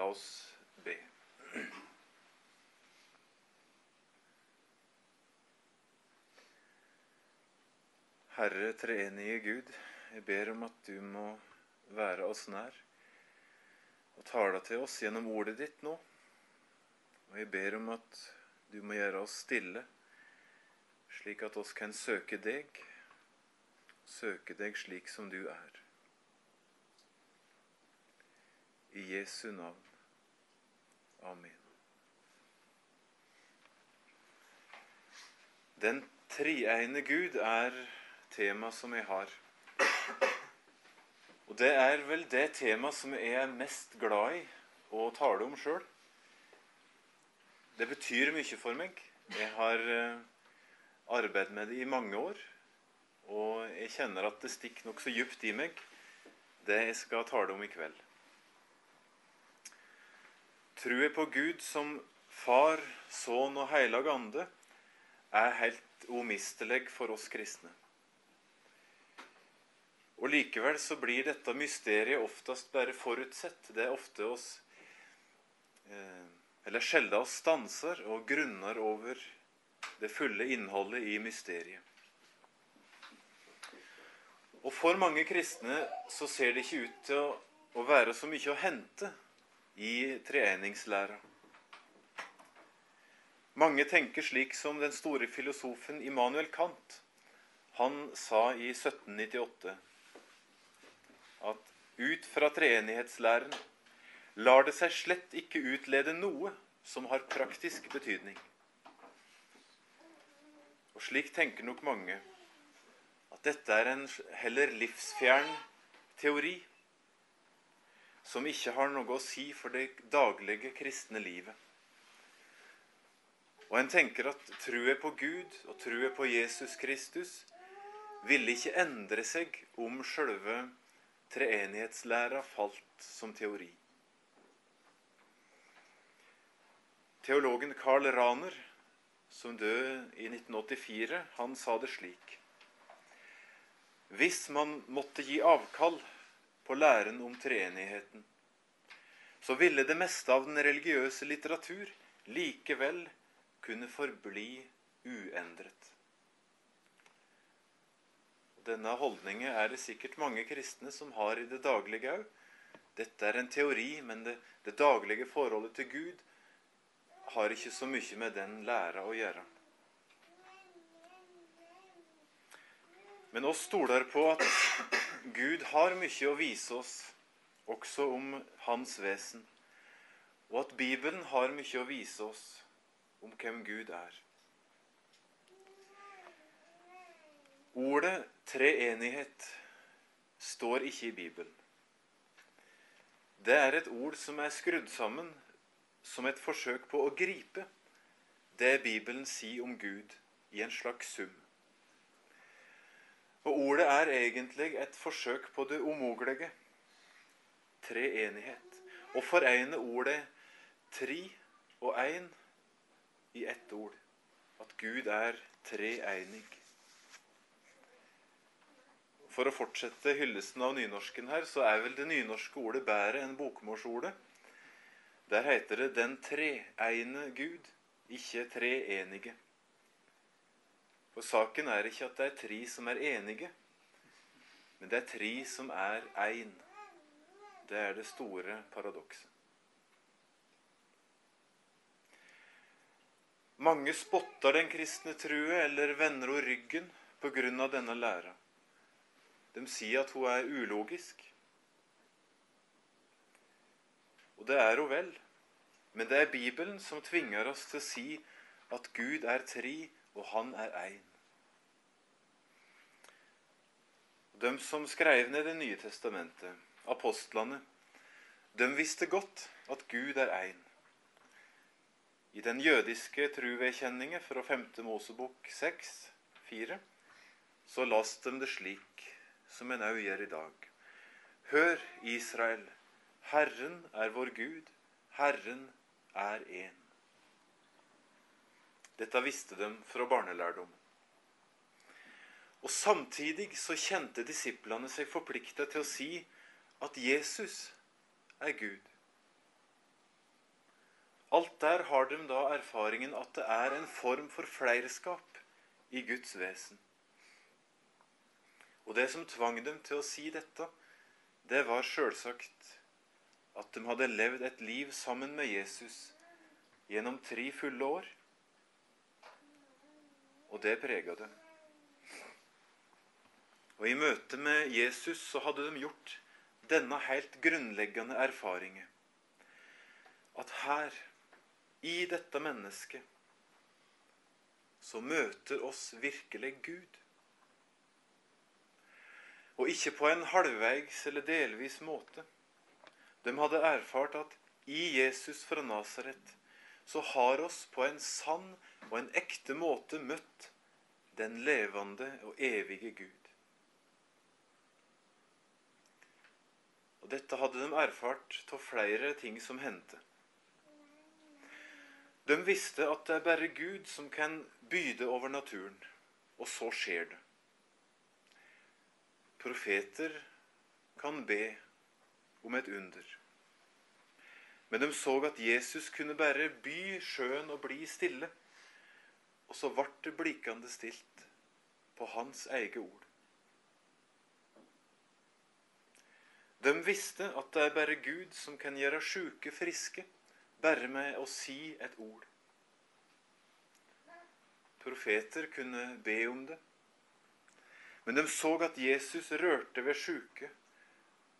La oss be. Herre treenige Gud, jeg ber om at du må være oss nær og tale til oss gjennom ordet ditt nå. Og jeg ber om at du må gjøre oss stille, slik at oss kan søke deg, søke deg slik som du er. I Jesu navn. Amen. Den treegne Gud er tema som jeg har. Og det er vel det temaet som jeg er mest glad i å tale om sjøl. Det betyr mye for meg. Jeg har eh, arbeidet med det i mange år. Og jeg kjenner at det stikker nokså djupt i meg, det jeg skal tale om i kveld. Trua på Gud som Far, Sønn og Heilag Ande er helt umistelig for oss kristne. Og likevel så blir dette mysteriet oftest bare forutsett. Det er ofte oss eh, Eller sjelden oss stanser og grunner over det fulle innholdet i mysteriet. Og for mange kristne så ser det ikke ut til å være så mye å hente i treeningslæra. Mange tenker slik som den store filosofen Immanuel Kant. Han sa i 1798 at ut fra treenighetslæren lar det seg slett ikke utlede noe som har praktisk betydning. Og slik tenker nok mange at dette er en heller livsfjern teori som ikke har noe å si for det daglige kristne livet. Og en tenker at trua på Gud og trua på Jesus Kristus ville ikke endre seg om sjølve treenighetslæra falt som teori. Teologen Karl Raner, som døde i 1984, han sa det slik Hvis man måtte gi avkall på læren om treenigheten, så ville det meste av den religiøse litteratur likevel kunne forbli uendret. Denne holdningen er det sikkert mange kristne som har i det daglige òg. Dette er en teori, men det, det, daglige forholdet til Gud har ikke så mye med den læra å gjøre. Men oss stoler på at Gud har mye å vise oss, også om Hans vesen, og at Bibelen har mye å vise oss om hvem Gud er. Ordet treenighet står ikke i Bibelen. Det er et ord som er skrudd sammen som et forsøk på å gripe det Bibelen sier om Gud, i en slags sum. Og ordet er egentlig et forsøk på det umulige treenighet. Å foregne ordet tre og én i ett ord. At Gud er treenig. For å fortsette hyllesten av nynorsken her, så er vel det nynorske ordet bedre enn bokmålsordet. Der heter det 'den treeine Gud', ikke treenige. For saken er ikke at det er tre som er enige, men det er tre som er én. Det er det store paradokset. Mange spotter den kristne true eller vender henne ryggen av denne læra. De sier at hun er ulogisk. Og det er hun vel. Men det er Bibelen som tvinger oss til å si at Gud er tre, og Han er én. De som skrev ned Det nye testamentet, apostlene, de visste godt at Gud er én. I den jødiske truvedkjenningen fra 5. Mosebok 6, 4, så las de det slik som en òg gjør i dag. Hør, Israel, Herren er vår Gud, Herren er én. Dette visste de fra barnelærdom. Og Samtidig så kjente disiplene seg forplikta til å si at Jesus er Gud. Alt der har de da erfaringen at det er en form for fleirskap i Guds vesen. Og det som tvang dem til å si dette, det var sjølsagt at de hadde levd et liv sammen med Jesus gjennom tre fulle år. Og det prega dem. Og i møte med Jesus så hadde de gjort denne helt grunnleggende erfaringen. At her, i dette mennesket, så møter oss virkelig Gud. Og ikke på en halvveis eller delvis måte. De hadde erfart at i Jesus fra Nasaret så har oss på en sann og en ekte måte møtt den levende og evige Gud. Og Dette hadde de erfart av flere ting som hendte. De visste at det er bare Gud som kan byde over naturen, og så skjer det. Profeter kan be om et under. Men de så at Jesus kunne bare by sjøen og bli stille. Og så ble det blikkende stilt på hans eget ord. De visste at det er bare Gud som kan gjøre sjuke friske bare med å si et ord. Profeter kunne be om det. Men de så at Jesus rørte ved sjuke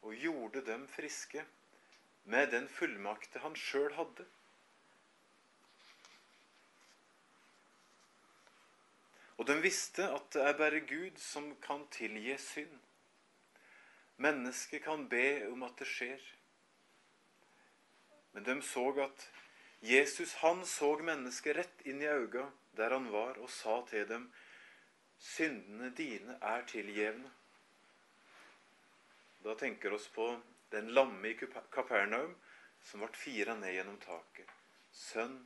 og gjorde dem friske med den fullmakte han sjøl hadde. Og de visste at det er bare Gud som kan tilgi synd. Mennesket kan be om at det skjer. Men de så at Jesus han så mennesket rett inn i øynene der han var, og sa til dem, syndene dine er tilgjevne. Da tenker oss på den lamme i Kapernaum som ble fira ned gjennom taket. Sønn,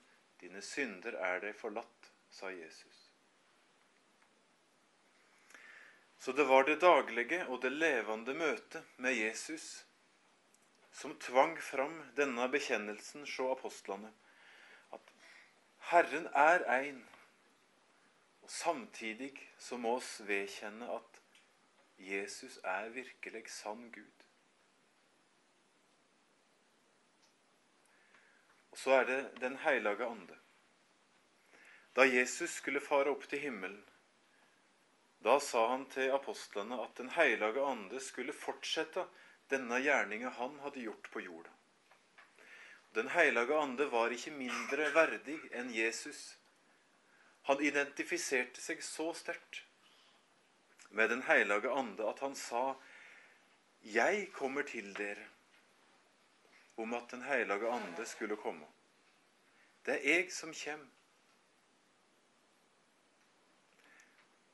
dine synder er deg forlatt, sa Jesus. Så det var det daglige og det levende møtet med Jesus som tvang fram denne bekjennelsen hos apostlene. At Herren er ein, og samtidig så må oss vedkjenne at Jesus er virkelig sann Gud. Og så er det Den hellige ande. Da Jesus skulle fare opp til himmelen, da sa han til apostlene at Den hellige ande skulle fortsette denne gjerninga han hadde gjort på jorda. Den hellige ande var ikke mindre verdig enn Jesus. Han identifiserte seg så sterkt med Den hellige ande at han sa, 'Jeg kommer til dere', om at Den hellige ande skulle komme. Det er jeg som kommer.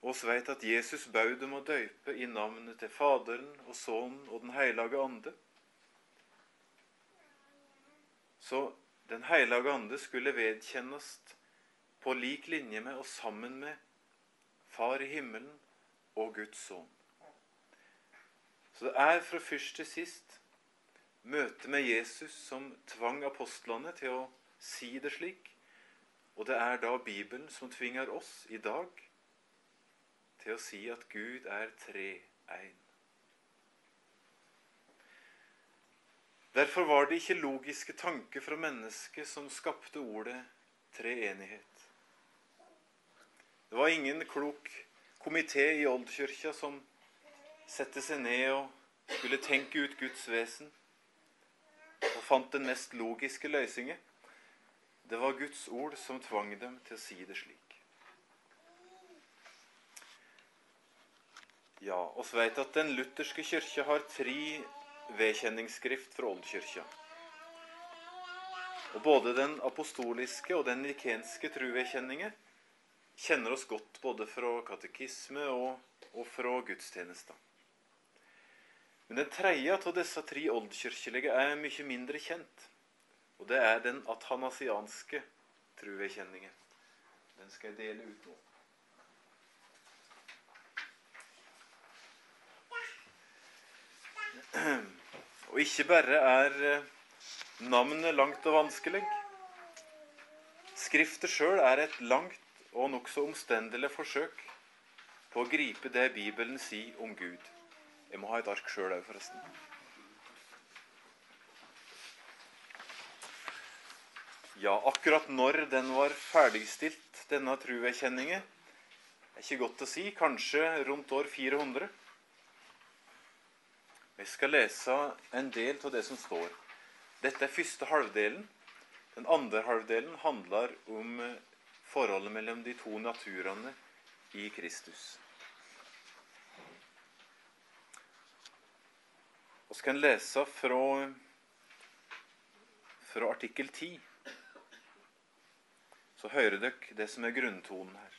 Oss veit at Jesus bød dem å døype i navnet til Faderen og Sønnen og Den hellige ande. Så Den hellige ande skulle vedkjennes på lik linje med og sammen med Far i himmelen og Guds sønn. Så det er fra først til sist møtet med Jesus som tvang apostlene til å si det slik. Og det er da Bibelen som tvinger oss i dag til å si at Gud er tre-ein. Derfor var det ikke logiske tanker fra mennesket som skapte ordet treenighet. Det var ingen klok komité i Oldkirka som satte seg ned og skulle tenke ut Guds vesen og fant den mest logiske løsningen. Det var Guds ord som tvang dem til å si det slik. Ja, oss veit at den lutherske kirke har tre vedkjenningsskrift fra oldkyrkja. Og både den apostoliske og den nikenske truvedkjenningen kjenner oss godt både fra katekisme og, og fra gudstjenester. Men den tredje av disse tre oldkirkelige er mye mindre kjent. Og det er den athanasianske truvedkjenningen. Den skal jeg dele ut nå. Og ikke bare er eh, navnet langt og vanskelig, Skriftet sjøl er et langt og nokså omstendelig forsøk på å gripe det Bibelen sier om Gud. Jeg må ha et ark sjøl òg, forresten. Ja, akkurat når den var ferdigstilt, denne truerkjenningen, er ikke godt å si. Kanskje rundt år 400. Jeg skal lese en del av det som står. Dette er første halvdelen. Den andre halvdelen handler om forholdet mellom de to naturene i Kristus. Skal en lese fra, fra artikkel 10 så hører dere det som er grunntonen her.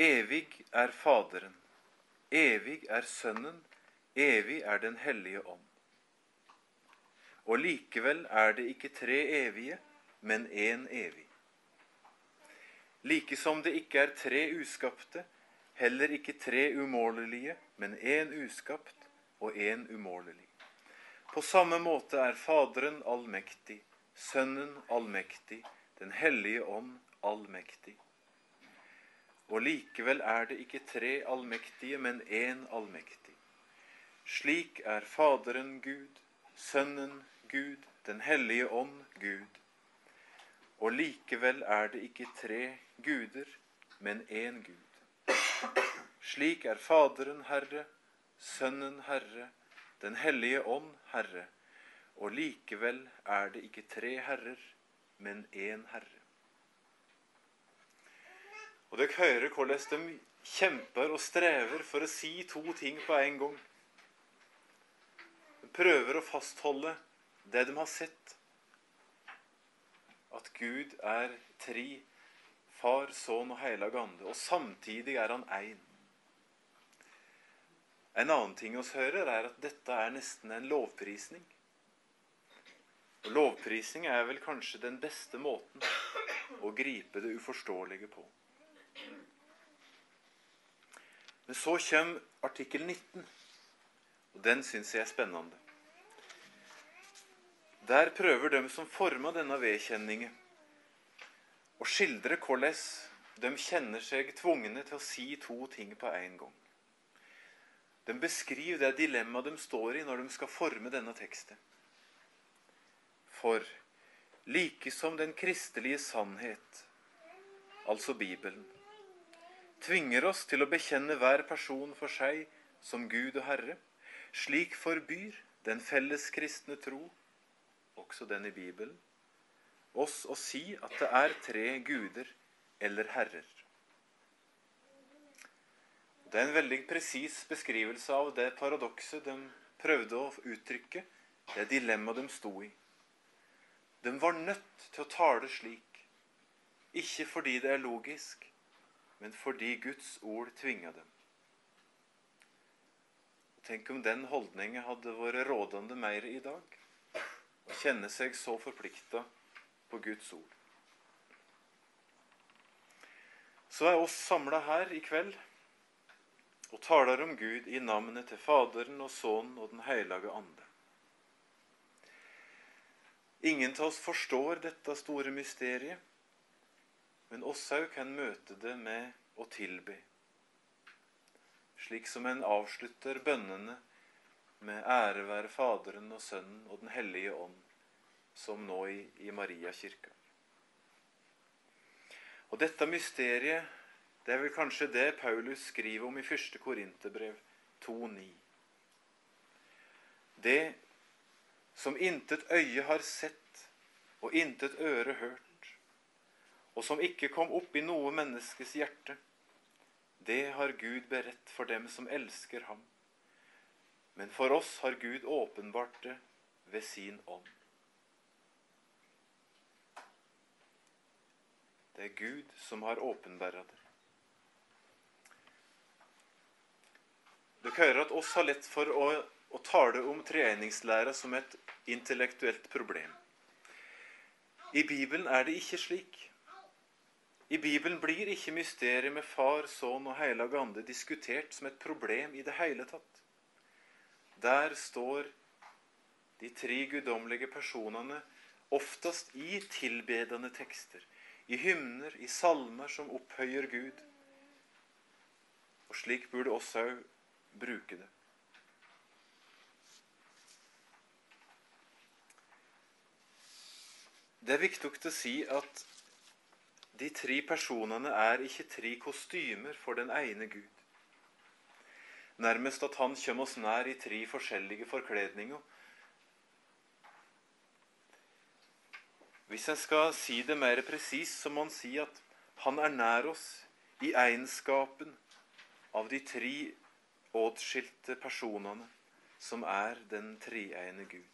Evig er Faderen, evig er Sønnen, evig er Den hellige ånd. Og likevel er det ikke tre evige, men én evig. Like som det ikke er tre uskapte, heller ikke tre umålelige, men én uskapt og én umålelig. På samme måte er Faderen allmektig, Sønnen allmektig, Den hellige ånd allmektig. Og likevel er det ikke tre allmektige, men én allmektig. Slik er Faderen Gud, Sønnen Gud, Den hellige ånd Gud. Og likevel er det ikke tre guder, men én Gud. Slik er Faderen Herre, Sønnen Herre, Den hellige ånd Herre og likevel er det ikke tre herrer, men én herre. Og dere hører hvordan de kjemper og strever for å si to ting på en gang. De prøver å fastholde det de har sett. At Gud er tre, Far, Sønn og Heilag Ande, og samtidig er han én. En annen ting vi hører, er at dette er nesten en lovprisning. Og Lovprisning er vel kanskje den beste måten å gripe det uforståelige på. Men så kommer artikkel 19, og den syns jeg er spennende. Der prøver de som forma denne vedkjenningen, å skildre hvordan de kjenner seg tvungne til å si to ting på en gang. De beskriver det dilemmaet de står i når de skal forme denne teksten. For like som den kristelige sannhet, altså Bibelen, tvinger oss til å bekjenne hver person for seg som Gud og Herre, slik forbyr den felles kristne tro, også den i Bibelen, oss å si at det er tre guder eller herrer. Det er en veldig presis beskrivelse av det paradokset de prøvde å uttrykke, det dilemmaet de sto i. De var nødt til å tale slik, ikke fordi det er logisk, men fordi Guds ord tvinga dem. Tenk om den holdningen hadde vært rådende mer i dag. Å kjenne seg så forplikta på Guds ord. Så er oss samla her i kveld og taler om Gud i navnet til Faderen og Sønnen og Den hellige ande. Ingen av oss forstår dette store mysteriet, men oss òg kan møte det med å tilby. Slik som en avslutter bønnene med ære være Faderen og Sønnen og Den hellige ånd, som nå i, i Mariakirka. Og dette mysteriet, det er vel kanskje det Paulus skriver om i 1. Korinterbrev 2,9. Det som intet øye har sett og intet øre hørt, og som ikke kom opp i noe menneskes hjerte, det har Gud beredt for dem som elsker ham. Men for oss har Gud åpenbart det ved sin ånd. Det er Gud som har åpenbæra det. Dere hører at oss har lett for å å tale om treeningslæra som et intellektuelt problem. I Bibelen er det ikke slik. I Bibelen blir ikke mysteriet med Far, Sønn og Hellig Ande diskutert som et problem i det hele tatt. Der står de tre guddommelige personene oftest i tilbedende tekster, i hymner, i salmer som opphøyer Gud. Og slik burde òg bruke det. Det er viktig å si at de tre personene er ikke tre kostymer for den ene Gud. Nærmest at han kommer oss nær i tre forskjellige forkledninger. Hvis en skal si det mer presist, så må en si at han er nær oss i egenskapen av de tre åtskilte personene som er den treegne Gud.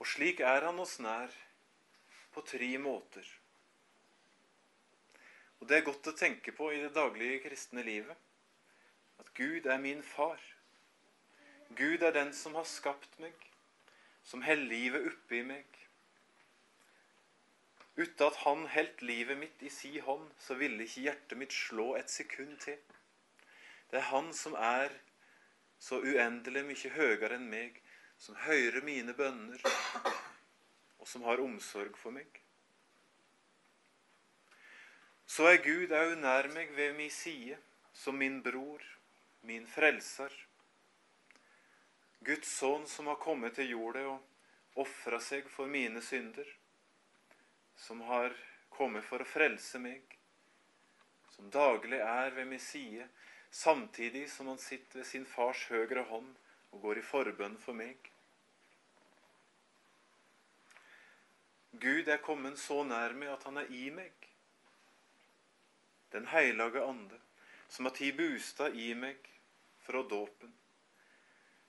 Og slik er han oss nær på tre måter. Og det er godt å tenke på i det daglige kristne livet. At Gud er min far. Gud er den som har skapt meg, som holder livet oppe i meg. Uten at Han holdt livet mitt i si hånd, så ville ikke hjertet mitt slå et sekund til. Det er Han som er så uendelig mye høyere enn meg, som hører mine bønner, og som har omsorg for meg. Så er Gud òg nær meg ved min side, som min bror, min frelser. Guds sønn som har kommet til jorda og ofra seg for mine synder. Som har kommet for å frelse meg. Som daglig er ved min side, samtidig som han sitter ved sin fars høyre hånd og går i forbønn for meg. Gud er kommet så nær meg at han er i meg. Den hellige ande, som har tatt bostad i meg fra dåpen,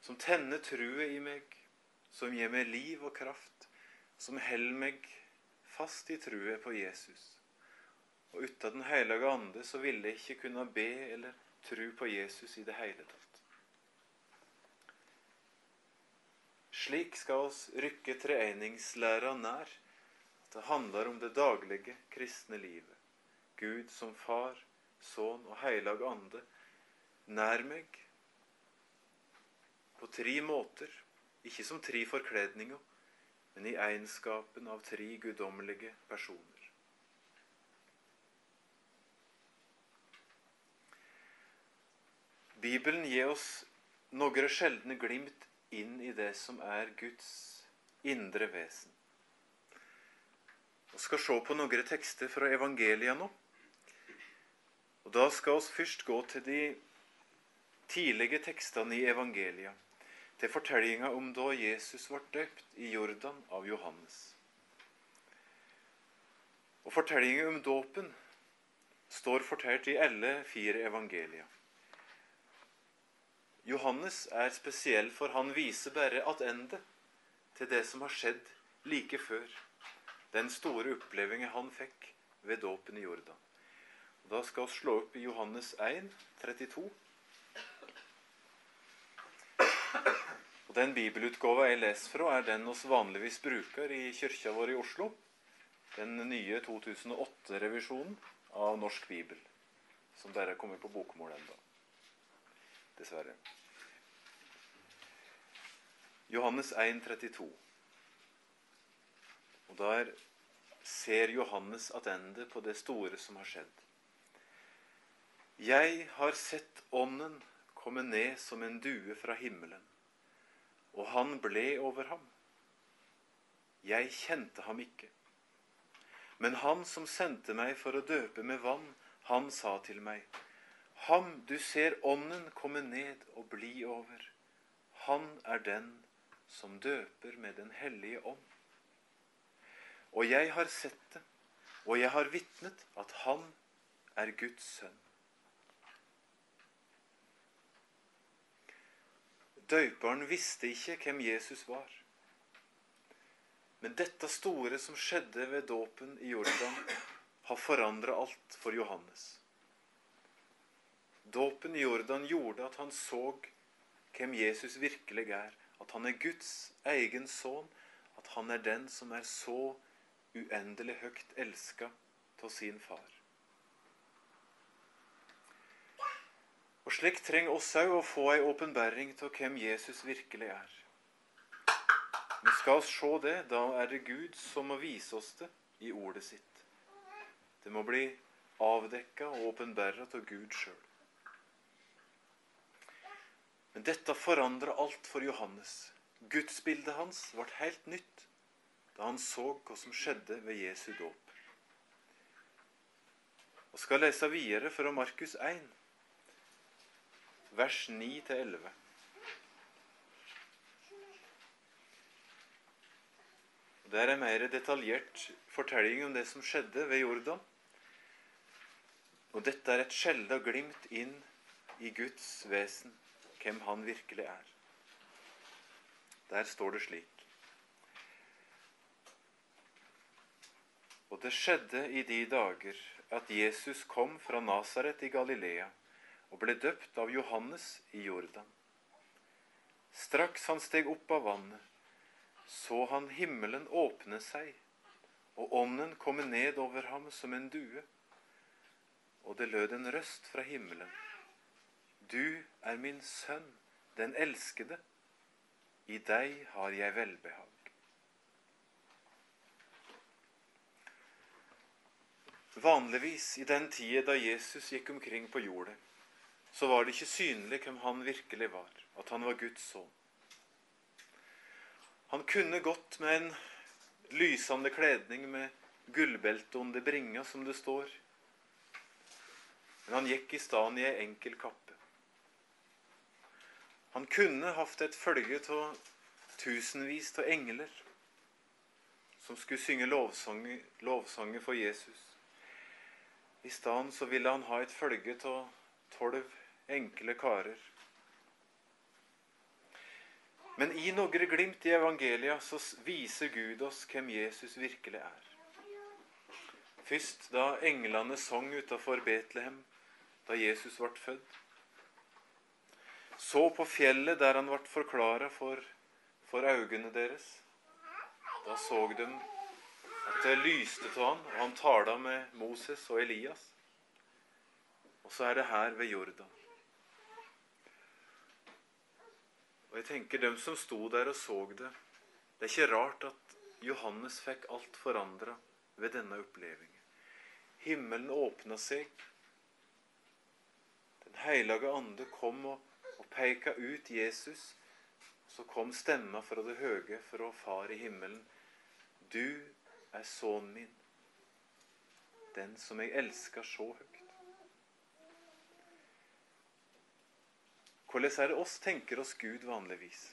som tenner truet i meg, som gir meg liv og kraft, som holder meg fast i truet på Jesus. Og uten Den hellige ande så ville jeg ikke kunne be eller tru på Jesus i det hele tatt. Slik skal oss rykke treenignslæra nær. Det handler om det daglige kristne livet. Gud som Far, Sønn og Heilag Ande nær meg på tre måter, ikke som tre forkledninger, men i egenskapen av tre guddommelige personer. Bibelen gir oss noen sjeldne glimt inn i det som er Guds indre vesen. Vi skal se på noen tekster fra evangeliet nå. Og Da skal vi først gå til de tidlige tekstene i evangeliet, til fortellinga om da Jesus ble døpt i Jordan av Johannes. Og Fortellinga om dåpen står fortalt i alle fire evangelier. Johannes er spesiell, for han viser bare attende til det som har skjedd like før. Den store opplevelsen han fikk ved dåpen i Jordan. Da skal vi slå opp i Johannes 1, 32. Og Den bibelutgåva jeg leser fra, er den vi vanligvis bruker i kyrkja vår i Oslo. Den nye 2008-revisjonen av Norsk bibel, som bare er kommet på bokmål ennå. Dessverre. Johannes 1, 32. Og der ser Johannes attende på det store som har skjedd. Jeg har sett Ånden komme ned som en due fra himmelen, og han ble over ham. Jeg kjente ham ikke. Men han som sendte meg for å døpe med vann, han sa til meg, Ham du ser Ånden komme ned og bli over, han er den som døper med Den hellige ånd. Og jeg har sett det, og jeg har vitnet at han er Guds sønn. Døperen visste ikke hvem Jesus var. Men dette store som skjedde ved dåpen i Jordan, har forandra alt for Johannes. Dåpen i Jordan gjorde at han så hvem Jesus virkelig er. At han er Guds egen sønn. At han er den som er så uendelig høyt elska av sin far. Og slik trenger oss òg å få ei åpenbaring av hvem Jesus virkelig er. Vi Skal oss se det, da er det Gud som må vise oss det i ordet sitt. Det må bli avdekka og åpenbæra av Gud sjøl. Men dette forandra alt for Johannes. Gudsbildet hans ble helt nytt da han så hva som skjedde ved Jesu dåp. Og skal lese videre fra Markus 1, vers 9-11. Det er en mer detaljert fortelling om det som skjedde ved Jordan. Og dette er et skjelda glimt inn i Guds vesen, hvem han virkelig er. Der står det slik Og det skjedde i de dager at Jesus kom fra Nasaret i Galilea og ble døpt av Johannes i Jordan. Straks han steg opp av vannet, så han himmelen åpne seg, og ånden komme ned over ham som en due. Og det lød en røst fra himmelen. Du er min sønn, den elskede. I deg har jeg velbehag. Vanligvis i den tida da Jesus gikk omkring på jordet, så var det ikke synlig hvem han virkelig var, at han var Guds sønn. Han kunne gått med en lysende kledning med gullbelte under bringa, som det står. Men han gikk i stedet i ei enkel kappe. Han kunne hatt et følge av tusenvis av engler som skulle synge lovsanger, lovsanger for Jesus. I stedet så ville han ha et følge av tolv enkle karer men i noen glimt i evangelia så viser Gud oss hvem Jesus virkelig er. Først da englene sang utafor Betlehem, da Jesus ble født. Så på fjellet der han ble forklara for, for øynene deres. Da så de det lyste til han, og han tala med Moses og Elias. Og så er det her ved Jordan. Og jeg tenker dem som sto der og så det Det er ikke rart at Johannes fikk alt forandra ved denne opplevingen. Himmelen åpna seg. Den hellige ande kom og, og peka ut Jesus. Så kom stemma fra det høye fra Far i himmelen. Du er sønnen min, den som jeg elsker så høyt. Hvordan er det oss tenker oss Gud vanligvis?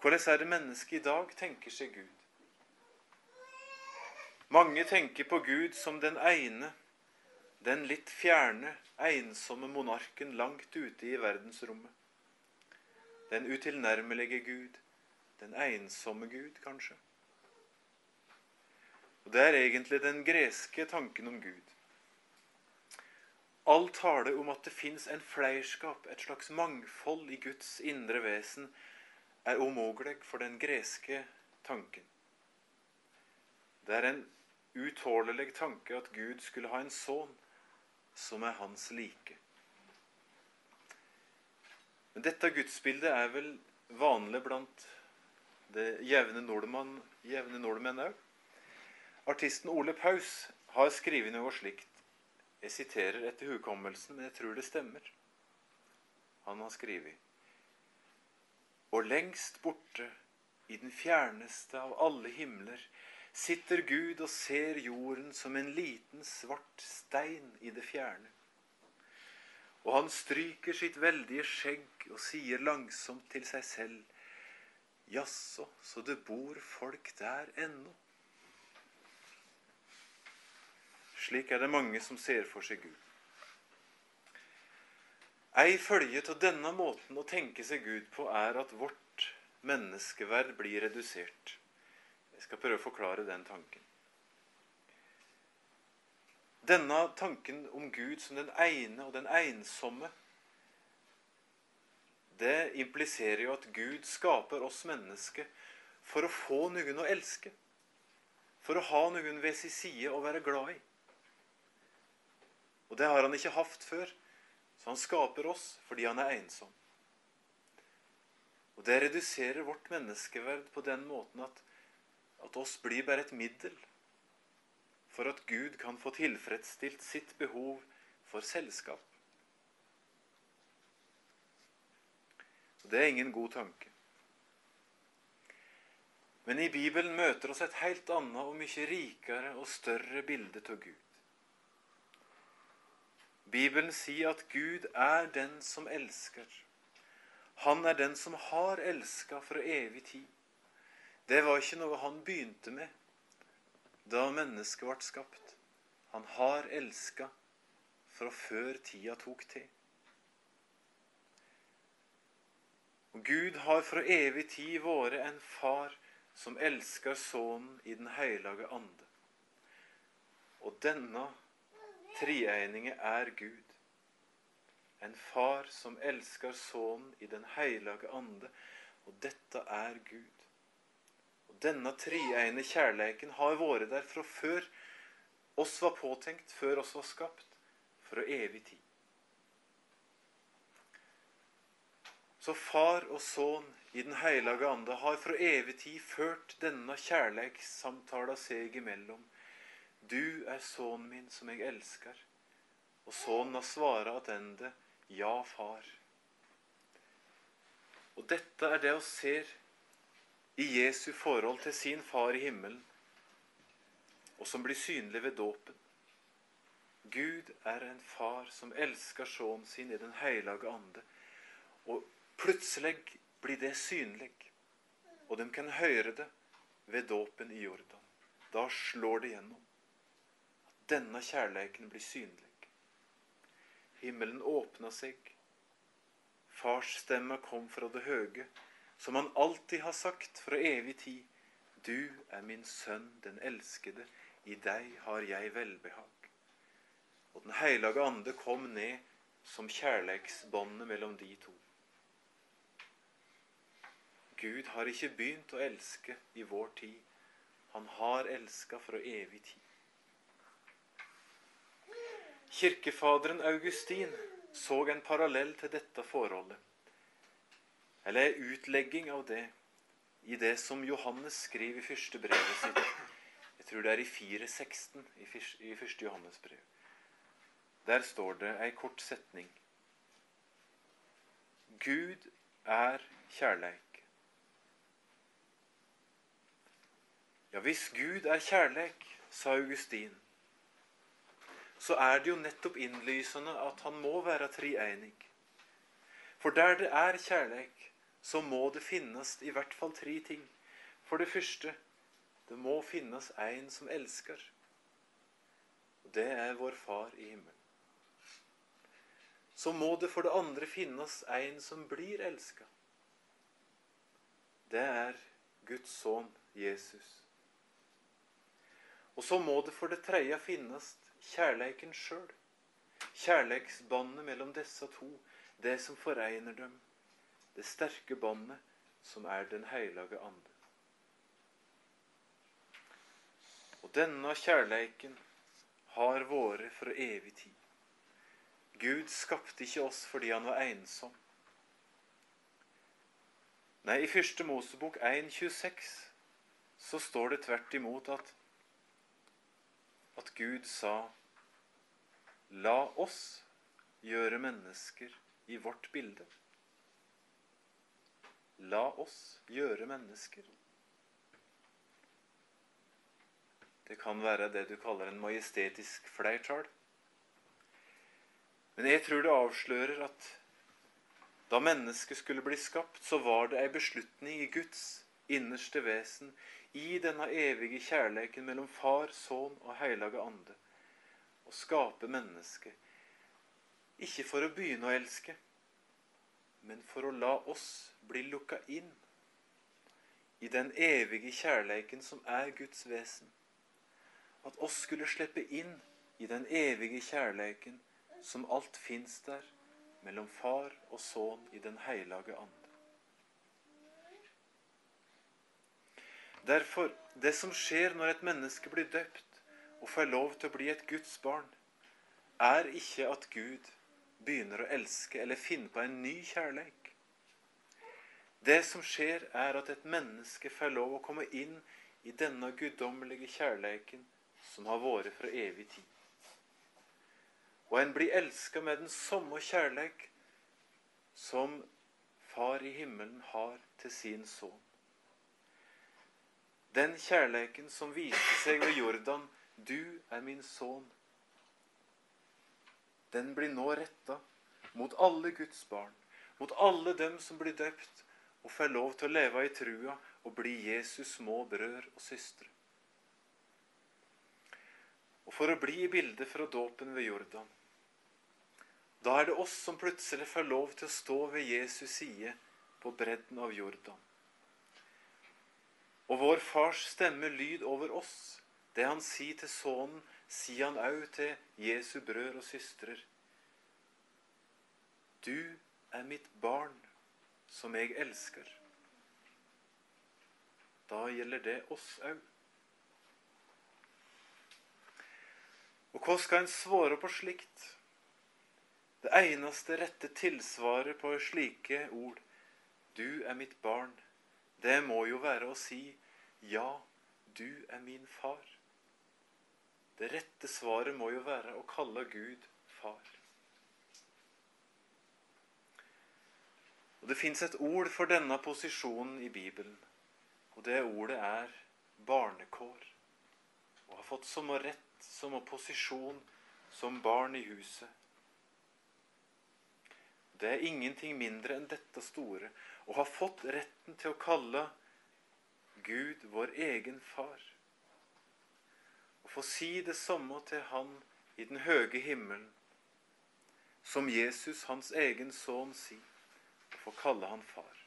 Hvordan er det mennesket i dag tenker seg Gud? Mange tenker på Gud som den ene, den litt fjerne, ensomme monarken langt ute i verdensrommet. Den utilnærmelige Gud, den ensomme Gud, kanskje. Og Det er egentlig den greske tanken om Gud. All tale om at det fins en fleirskap, et slags mangfold i Guds indre vesen, er umulig for den greske tanken. Det er en utålelig tanke at Gud skulle ha en sønn som er hans like. Men dette gudsbildet er vel vanlig blant det jevne nordmenn òg. Artisten Ole Paus har skrevet noe slikt jeg siterer etter hukommelsen, men jeg tror det stemmer. Han har skrevet Og lengst borte, i den fjerneste av alle himler, sitter Gud og ser jorden som en liten, svart stein i det fjerne. Og han stryker sitt veldige skjegg og sier langsomt til seg selv, Jaså, så det bor folk der ennå. Slik er det mange som ser for seg Gud. Ei følge av denne måten å tenke seg Gud på er at vårt menneskeverd blir redusert. Jeg skal prøve å forklare den tanken. Denne tanken om Gud som den ene og den ensomme, det impliserer jo at Gud skaper oss mennesker for å få noen å elske. For å ha noen ved sin side å være glad i. Og det har han ikke hatt før. Så han skaper oss fordi han er ensom. Og det reduserer vårt menneskeverd på den måten at, at oss blir bare et middel for at Gud kan få tilfredsstilt sitt behov for selskap. Og Det er ingen god tanke. Men i Bibelen møter oss et helt annet og mye rikere og større bilde av Gud. Bibelen sier at Gud er den som elsker. Han er den som har elska fra evig tid. Det var ikke noe han begynte med da mennesket ble skapt. Han har elska fra før tida tok til. Og Gud har fra evig tid vært en far som elsker Sønnen i Den hellige ande. Og denne treenige er Gud. En far som elsker Sønnen i Den hellige ande. Og dette er Gud. Og Denne treegne kjærleiken har vært der fra før oss var påtenkt, før oss var skapt, fra evig tid. Så far og sønn i Den hellige ande har fra evig tid ført denne kjærleikssamtala seg imellom. Du er sønnen min som jeg elsker. Og sønnen har svara attende, ja, far. Og dette er det vi ser i Jesu forhold til sin far i himmelen, og som blir synlig ved dåpen. Gud er en far som elsker sønnen sin i Den hellige ande. Og plutselig blir det synlig, og de kan høre det ved dåpen i Jordan. Da slår det gjennom. Denne kjærleiken blir synlig. Himmelen åpna seg. Farsstemma kom fra det høge, som han alltid har sagt fra evig tid. Du er min sønn, den elskede, i deg har jeg velbehag. Og Den hellige ande kom ned som kjærleiksbåndet mellom de to. Gud har ikke begynt å elske i vår tid. Han har elska fra evig tid. Kirkefaderen Augustin så en parallell til dette forholdet, eller en utlegging av det, i det som Johannes skriver i første brevet sitt. Jeg tror det er i 4.16 i første Johannes brev. Der står det ei kort setning. Gud er kjærleik. Ja, hvis Gud er kjærleik, sa Augustin, så er det jo nettopp innlysende at han må være treenig. For der det er kjærleik, så må det finnes i hvert fall tre ting. For det første, det må finnes en som elsker. Og det er vår Far i himmelen. Så må det for det andre finnes en som blir elska. Det er Guds sønn Jesus. Og så må det for det tredje finnes kjærleiken sjøl. Kjærleiksbåndet mellom disse to, det som foregner dem. Det sterke båndet som er Den hellige ande. Og denne kjærleiken har vært fra evig tid. Gud skapte ikke oss fordi han var ensom. Nei, i første Mosebok 1,26 så står det tvert imot at, at Gud sa La oss gjøre mennesker i vårt bilde. La oss gjøre mennesker. Det kan være det du kaller en majestetisk flertall. Men jeg tror det avslører at da mennesket skulle bli skapt, så var det ei beslutning i Guds innerste vesen, i denne evige kjærleiken mellom Far, Sønn og Hellige Ande, å skape mennesket. Ikke for å begynne å elske, men for å la oss bli lukka inn i den evige kjærleiken som er Guds vesen. At oss skulle slippe inn i den evige kjærleiken som alt fins der mellom far og sønn i Den hellige ande. Derfor, det som skjer når et menneske blir døpt og får lov til å bli et Guds barn, er ikke at Gud begynner å elske eller finne på en ny kjærleik. Det som skjer, er at et menneske får lov å komme inn i denne guddommelige kjærleiken som har vært fra evig tid. Og en blir elska med den samme kjærleik som Far i himmelen har til sin sønn. Den kjærleiken som viste seg ved Jordan, du er min sønn, den blir nå retta mot alle Guds barn, mot alle dem som blir døpt og får lov til å leve i trua og bli Jesus små brødre og søstre. Og for å bli i bildet fra dåpen ved Jordan, da er det oss som plutselig får lov til å stå ved Jesus side på bredden av Jordan. Og vår fars stemme lyd over oss. Det han sier til sønnen, sier han òg til Jesu brødre og søstrer. Du er mitt barn, som jeg elsker. Da gjelder det oss òg. Og hva skal en svare på slikt? Det eneste rette tilsvaret på slike ord, du er mitt barn, det må jo være å si ja, du er min far. Det rette svaret må jo være å kalle Gud far. Og Det fins et ord for denne posisjonen i Bibelen, og det ordet er barnekår. Og har fått som rett, som posisjon som barn i huset. Det er ingenting mindre enn dette store, og har fått retten til å kalle Gud vår egen far. Og få si det samme til Han i den høge himmelen, som Jesus, hans egen sønn, sier, og få kalle han far.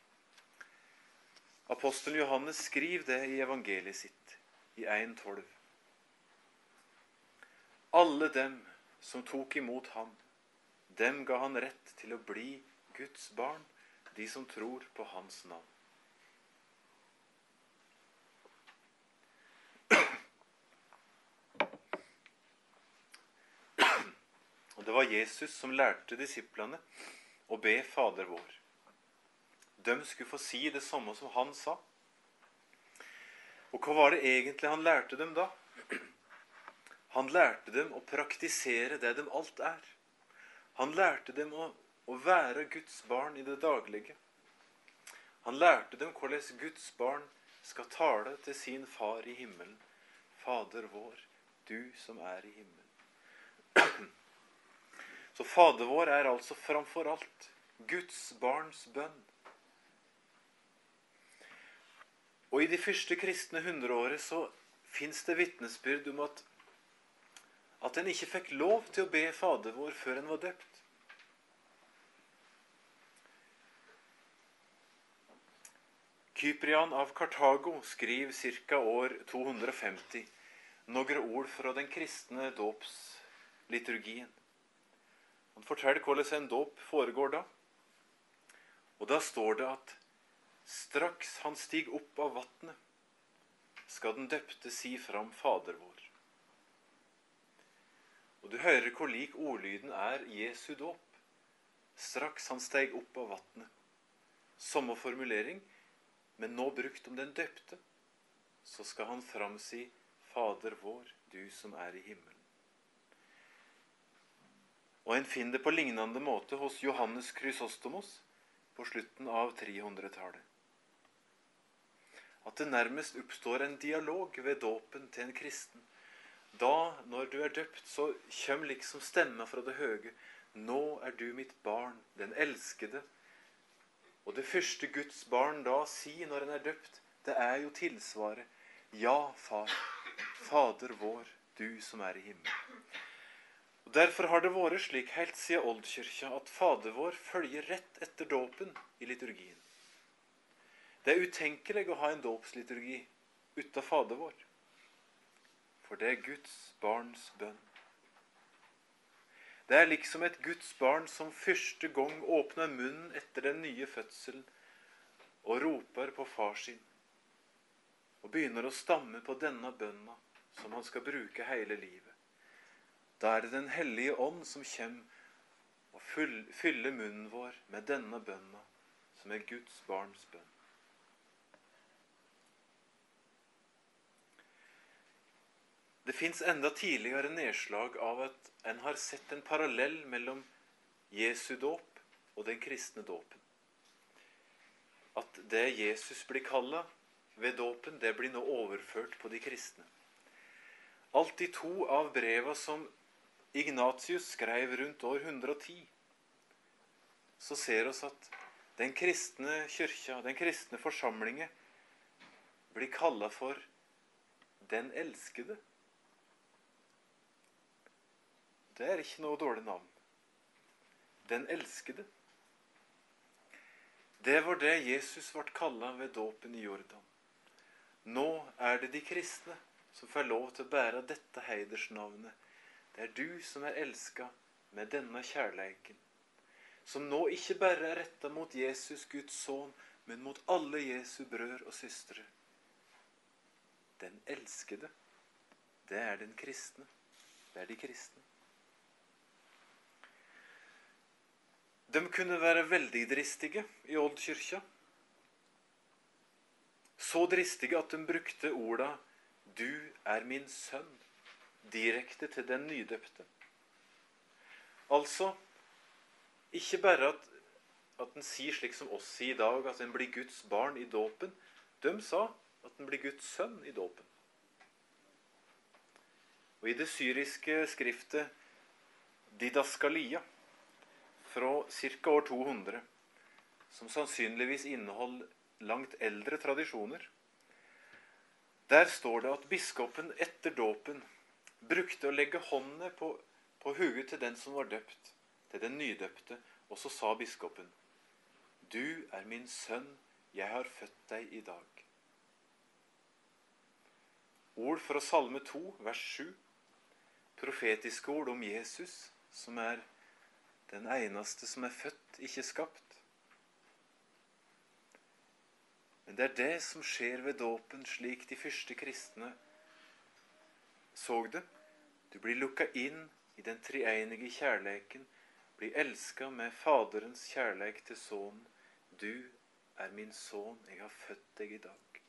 Apostelen Johannes skriver det i evangeliet sitt, i 1.12. Alle dem som tok imot ham, dem ga han rett til å bli Guds barn, de som tror på hans navn. Og Det var Jesus som lærte disiplene å be Fader vår. De skulle få si det samme som han sa. Og hva var det egentlig han lærte dem da? Han lærte dem å praktisere det de alt er. Han lærte dem å, å være Guds barn i det daglige. Han lærte dem hvordan Guds barn skal tale til sin far i himmelen. Fader vår, du som er i himmelen. Så Fader vår er altså framfor alt Guds barns bønn. Og i de første kristne hundreåret så fins det vitnesbyrd om at at en ikke fikk lov til å be Fader vår før en var døpt. Kyprian av Kartago skriver ca. år 250 noen ord fra den kristne dåpsliturgien. Han forteller hvordan en dåp foregår da. Og da står det at straks han stiger opp av vatnet, skal den døpte si fram Fader vår. Og du hører hvor lik ordlyden er Jesu dåp. Straks han steg opp av vatnet. Samme formulering, men nå brukt om den døpte. Så skal han framsi Fader vår, du som er i himmelen. Og en finner det på lignende måte hos Johannes Krysostomos på slutten av 300-tallet. At det nærmest oppstår en dialog ved dåpen til en kristen da, når du er døpt, så kommer liksom stemma fra det høye. Nå er du mitt barn, den elskede. Og det første Guds barn da sier når en er døpt, det er jo tilsvaret. Ja, far. Fader vår, du som er i himmelen. Og Derfor har det vært slik helt siden oldkirka at Fader vår følger rett etter dåpen i liturgien. Det er utenkelig å ha en dåpsliturgi uten Fader vår for det er Guds barns bønn. Det er liksom et Guds barn som første gang åpner munnen etter den nye fødselen og roper på far sin og begynner å stamme på denne bønna som han skal bruke hele livet. Da er det Den hellige ånd som kommer og fyller munnen vår med denne bønna som er Guds barns bønn. Det fins enda tidligere nedslag av at en har sett en parallell mellom Jesu dåp og den kristne dåpen. At det Jesus blir kalla ved dåpen, det blir nå overført på de kristne. Alt de to av breva som Ignatius skrev rundt år 110, så ser oss at den kristne kyrkja, den kristne forsamlinga, blir kalla for Den elskede. Det er ikke noe dårlig navn. Den elskede. Det var det Jesus ble kalla ved dåpen i Jordan. Nå er det de kristne som får lov til å bære dette heidersnavnet. Det er du som er elska med denne kjærleiken, som nå ikke bare er retta mot Jesus, Guds sønn, men mot alle Jesu brødre og søstre. Den elskede, det er den kristne. Det er de kristne. De kunne være veldig dristige i Oldkirka. Så dristige at de brukte orda 'Du er min sønn' direkte til den nydøpte. Altså ikke bare at, at en sier slik som oss sier i dag, at en blir Guds barn i dåpen. De sa at en blir Guds sønn i dåpen. Og i det syriske skriftet Didaskalia fra ca. år 200, som sannsynligvis inneholder langt eldre tradisjoner. Der står det at biskopen etter dåpen brukte å legge håndene på, på huet til den som var døpt, til den nydøpte, og så sa biskopen, Du er min sønn, jeg har født deg i dag. Ord fra Salme 2, vers 7. Profetiske ord om Jesus, som er den eneste som er født, ikke skapt. Men det er det som skjer ved dåpen, slik de første kristne så det. Du blir lukka inn i den treenige kjærleiken, blir elska med Faderens kjærleik til Sønnen. Du er min sønn, jeg har født deg i dag.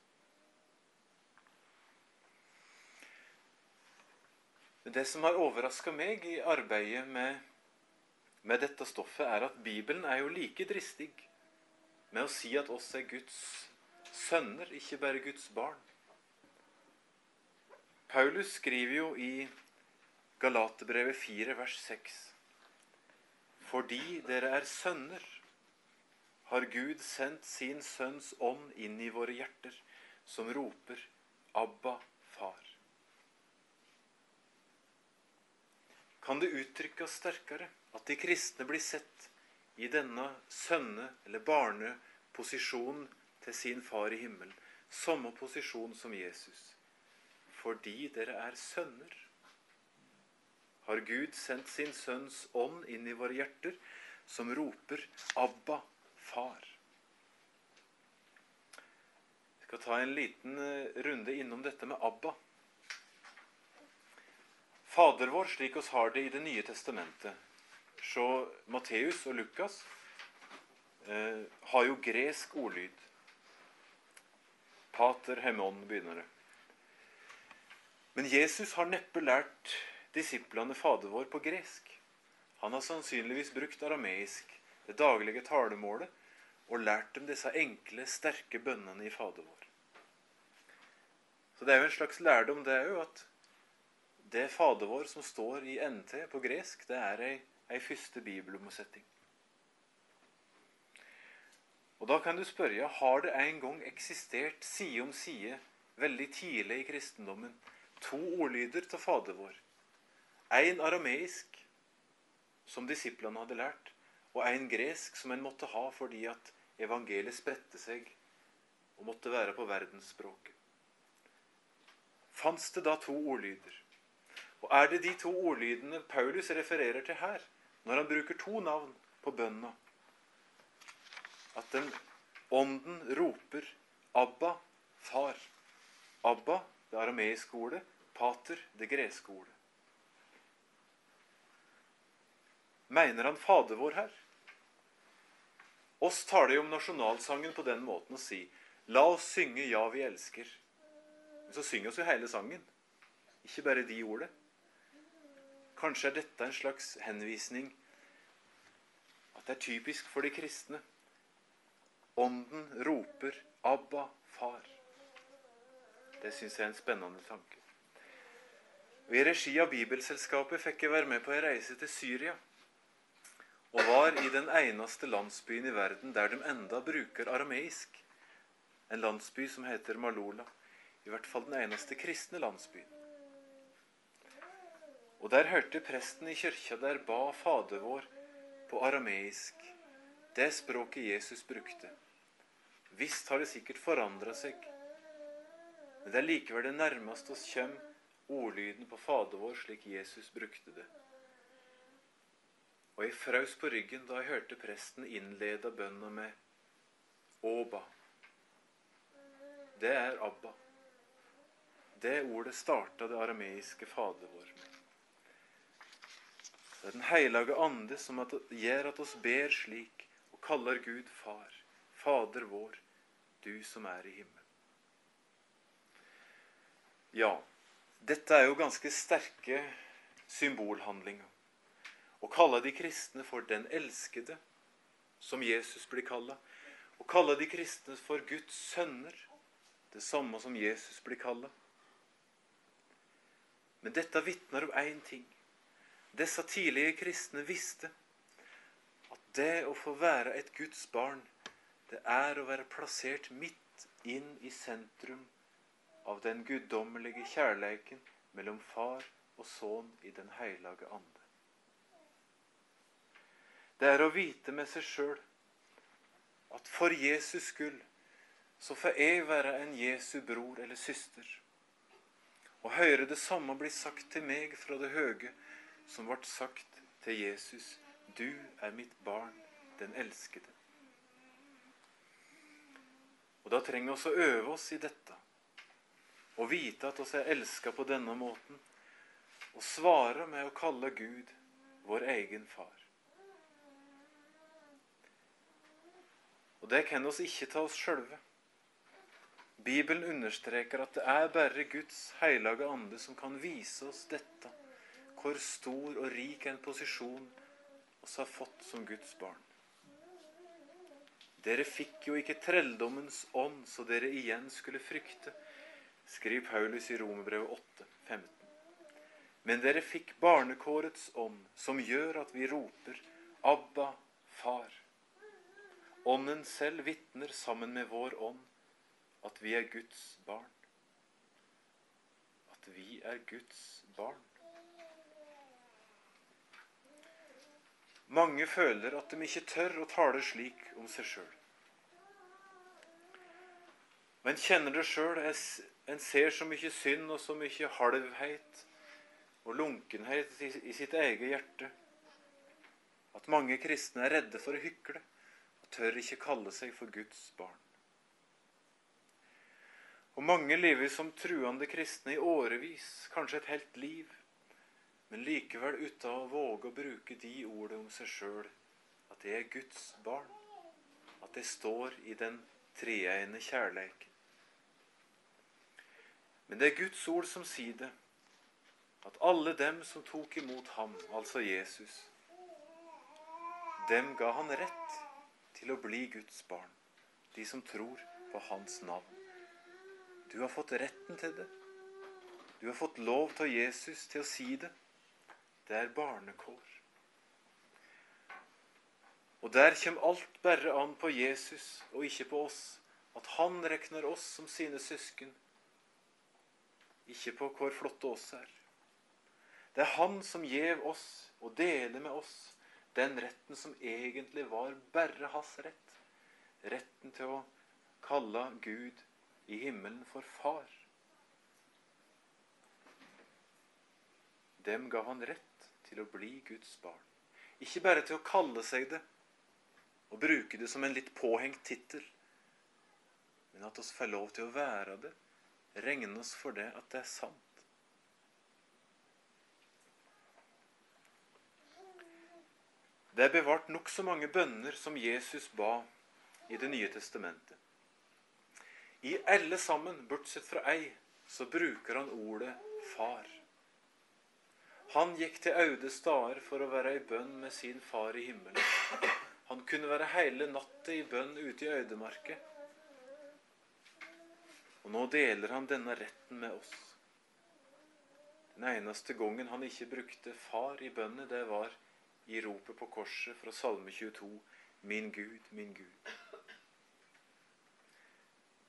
Men det som har overraska meg i arbeidet med med dette stoffet, er at Bibelen er jo like dristig med å si at oss er Guds sønner, ikke bare Guds barn. Paulus skriver jo i Galaterbrevet 4, vers 6.: Fordi dere er sønner, har Gud sendt sin Sønns ånd inn i våre hjerter, som roper Abba, Far. Kan det uttrykkes sterkere? At de kristne blir sett i denne sønne- eller barneposisjonen til sin far i himmelen. Samme posisjon som Jesus. Fordi dere er sønner, har Gud sendt sin Sønns ånd inn i våre hjerter, som roper 'Abba, Far'. Vi skal ta en liten eh, runde innom dette med Abba. Fader vår, slik oss har det i Det nye testamentet, så Matteus og Lukas eh, har jo gresk ordlyd. Pater hemon begynner det. Men Jesus har neppe lært disiplene Fader vår på gresk. Han har sannsynligvis brukt arameisk, det daglige talemålet, og lært dem disse enkle, sterke bønnene i Fader vår. Så det er jo en slags lærdom, det òg, at det Fader vår som står i NT på gresk, det er ei ei første bibelomsetning. Og Da kan du spørre har det en gang eksistert side om side veldig tidlig i kristendommen to ordlyder til Fader vår. Én arameisk, som disiplene hadde lært, og én gresk, som en måtte ha fordi at evangeliet spredte seg og måtte være på verdensspråket. Fantes det da to ordlyder? Og er det de to ordlydene Paulus refererer til her? Når han bruker to navn på bønna. At den ånden roper 'Abba, far'. Abba, det arameiske ordet. Pater, det greske ordet. Mener han Fader vår her? Oss taler jo om nasjonalsangen på den måten å si La oss synge 'Ja, vi elsker'. Men så synger oss jo hele sangen, ikke bare de ordene. Kanskje er dette en slags henvisning at det er typisk for de kristne. Ånden roper 'Abba, far'. Det syns jeg er en spennende tanke. Og I regi av Bibelselskapet fikk jeg være med på en reise til Syria. Og var i den eneste landsbyen i verden der de enda bruker arameisk. En landsby som heter Malola. I hvert fall den eneste kristne landsbyen. Og der hørte presten i kirka der ba Fader vår på arameisk, det språket Jesus brukte. Visst har det sikkert forandra seg, men det er likevel det nærmeste oss kjem ordlyden på Fader vår slik Jesus brukte det. Og jeg fraus på ryggen da jeg hørte presten innleda bønna med Åba. Det er Abba. Det ordet starta det arameiske Fader vår. Det er Den hellige ande som gjør at oss ber slik og kaller Gud Far, Fader vår, du som er i himmelen. Ja, dette er jo ganske sterke symbolhandlinger. Å kalle de kristne for den elskede, som Jesus blir kalla. Å kalle de kristne for Guds sønner, det samme som Jesus blir kalla. Men dette vitner om én ting. Disse tidlige kristne visste at det å få være et Guds barn, det er å være plassert midt inn i sentrum av den guddommelige kjærleiken mellom far og sønn i Den hellige ande. Det er å vite med seg sjøl at for Jesus skyld så får jeg være en Jesu bror eller søster, og høre det samme bli sagt til meg fra det høge som ble sagt til Jesus, du er mitt barn, den elskede. Og Da trenger vi å øve oss i dette og vite at oss er elska på denne måten, og svare med å kalle Gud vår egen far. Og det kan oss ikke ta oss sjølve. Bibelen understreker at det er bare Guds hellige ande som kan vise oss dette, hvor stor og rik en posisjon oss har fått som Guds barn. Dere fikk jo ikke trelldommens ånd, så dere igjen skulle frykte skriver Paulus i Romerbrevet 8, 15. Men dere fikk barnekårets ånd, som gjør at vi roper Abba, Far. Ånden selv vitner sammen med vår ånd at vi er Guds barn. At vi er Guds barn. Mange føler at de ikke tør å tale slik om seg sjøl. Men kjenner det sjøl. En ser så mye synd og så mye halvhet og lunkenhet i sitt eget hjerte at mange kristne er redde for å hykle og tør ikke kalle seg for Guds barn. Og mange lever som truende kristne i årevis, kanskje et helt liv, men likevel uten å våge å bruke de ordene om seg sjøl, at det er Guds barn, at det står i den treegne kjærleiken. Men det er Guds ord som sier det, at alle dem som tok imot ham, altså Jesus, dem ga han rett til å bli Guds barn, de som tror på hans navn. Du har fått retten til det. Du har fått lov til Jesus til å si det. Det er barnekår. Og der kommer alt bare an på Jesus og ikke på oss, at han regner oss som sine søsken ikke på hvor flotte oss er. Det er Han som gjev oss og deler med oss den retten som egentlig var bare hans rett. Retten til å kalle Gud i himmelen for far. Dem ga han rett til å bli Guds barn. Ikke bare til å kalle seg det og bruke det som en litt påhengt tittel, men at oss får lov til å være det regne oss for det at det er sant. Det er bevart nokså mange bønner som Jesus ba i Det nye testamentet. I alle sammen, bortsett fra ei, så bruker han ordet far. Han gikk til aude stader for å være i bønn med sin far i himmelen. Han kunne være hele natta i bønn ute i øydemarket. Og nå deler han denne retten med oss. Den eneste gangen han ikke brukte far i bønnet, det var i ropet på korset fra Salme 22, Min Gud, min Gud.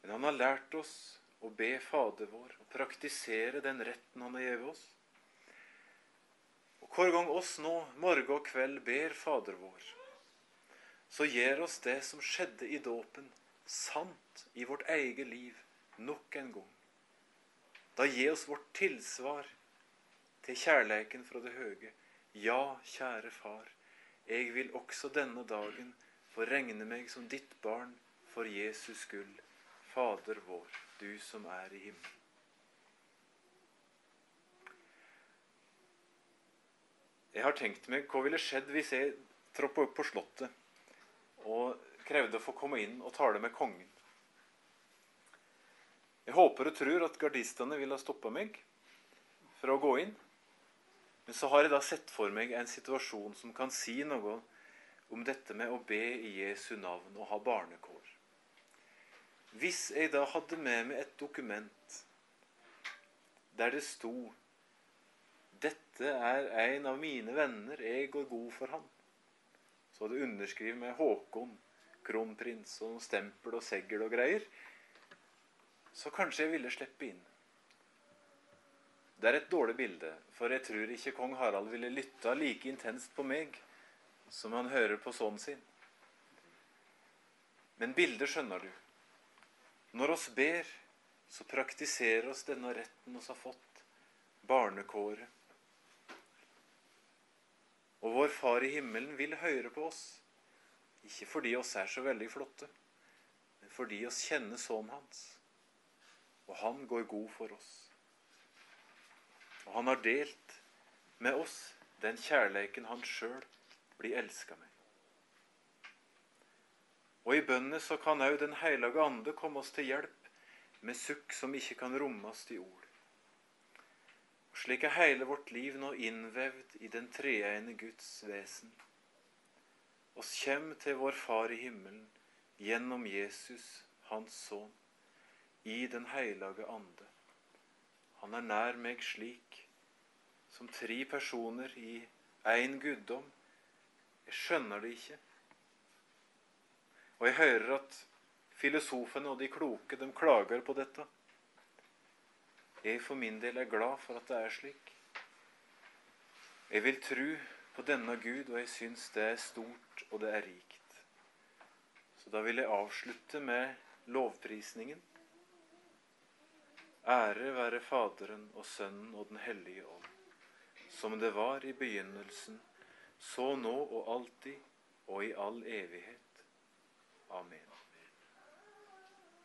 Men han har lært oss å be Fader vår og praktisere den retten han har gitt oss. Hver gang oss nå, morgen og kveld, ber Fader vår, så gjør oss det som skjedde i dåpen, sant i vårt eget liv nok en gang. Da gi oss vårt tilsvar til kjærleiken fra det høge. Ja, kjære Far, jeg vil også denne dagen få regne meg som ditt barn for Jesus skyld. Fader vår, du som er i himmelen. Jeg har tenkt meg hva ville skjedd hvis jeg troppa opp på Slottet og krevde å få komme inn og tale med kongen. Jeg håper og tror at gardistene ville ha stoppa meg fra å gå inn. Men så har jeg da sett for meg en situasjon som kan si noe om dette med å be i Jesu navn og ha barnekår. Hvis jeg da hadde med meg et dokument der det sto 'Dette er en av mine venner, jeg går god for han', så hadde underskrevet med Håkon, kronprins og stempel og segl og greier, så kanskje jeg ville slippe inn. Det er et dårlig bilde, for jeg tror ikke kong Harald ville lytta like intenst på meg som han hører på sønnen sin. Men bildet skjønner du. Når oss ber, så praktiserer oss denne retten oss har fått, barnekåret. Og vår Far i himmelen vil høre på oss. Ikke fordi oss er så veldig flotte, men fordi oss kjenner sønnen hans. Og han går god for oss. Og han har delt med oss den kjærleiken han sjøl blir elska med. Og i bønnene så kan òg Den hellige ande komme oss til hjelp med sukk som ikke kan rommes i ord. Slik er hele vårt liv nå innvevd i den treegne Guds vesen. Oss kjem til vår Far i himmelen gjennom Jesus, Hans Sønn, i Den hellige ande. Han er nær meg slik, som tre personer i én guddom. Jeg skjønner det ikke. Og jeg hører at filosofene og de kloke, de klager på dette. Jeg for min del er glad for at det er slik. Jeg vil tro på denne Gud, og jeg syns det er stort, og det er rikt. Så da vil jeg avslutte med lovprisningen. Ære være Faderen og Sønnen og Den hellige ånd, som det var i begynnelsen, så nå og alltid og i all evighet. Amen.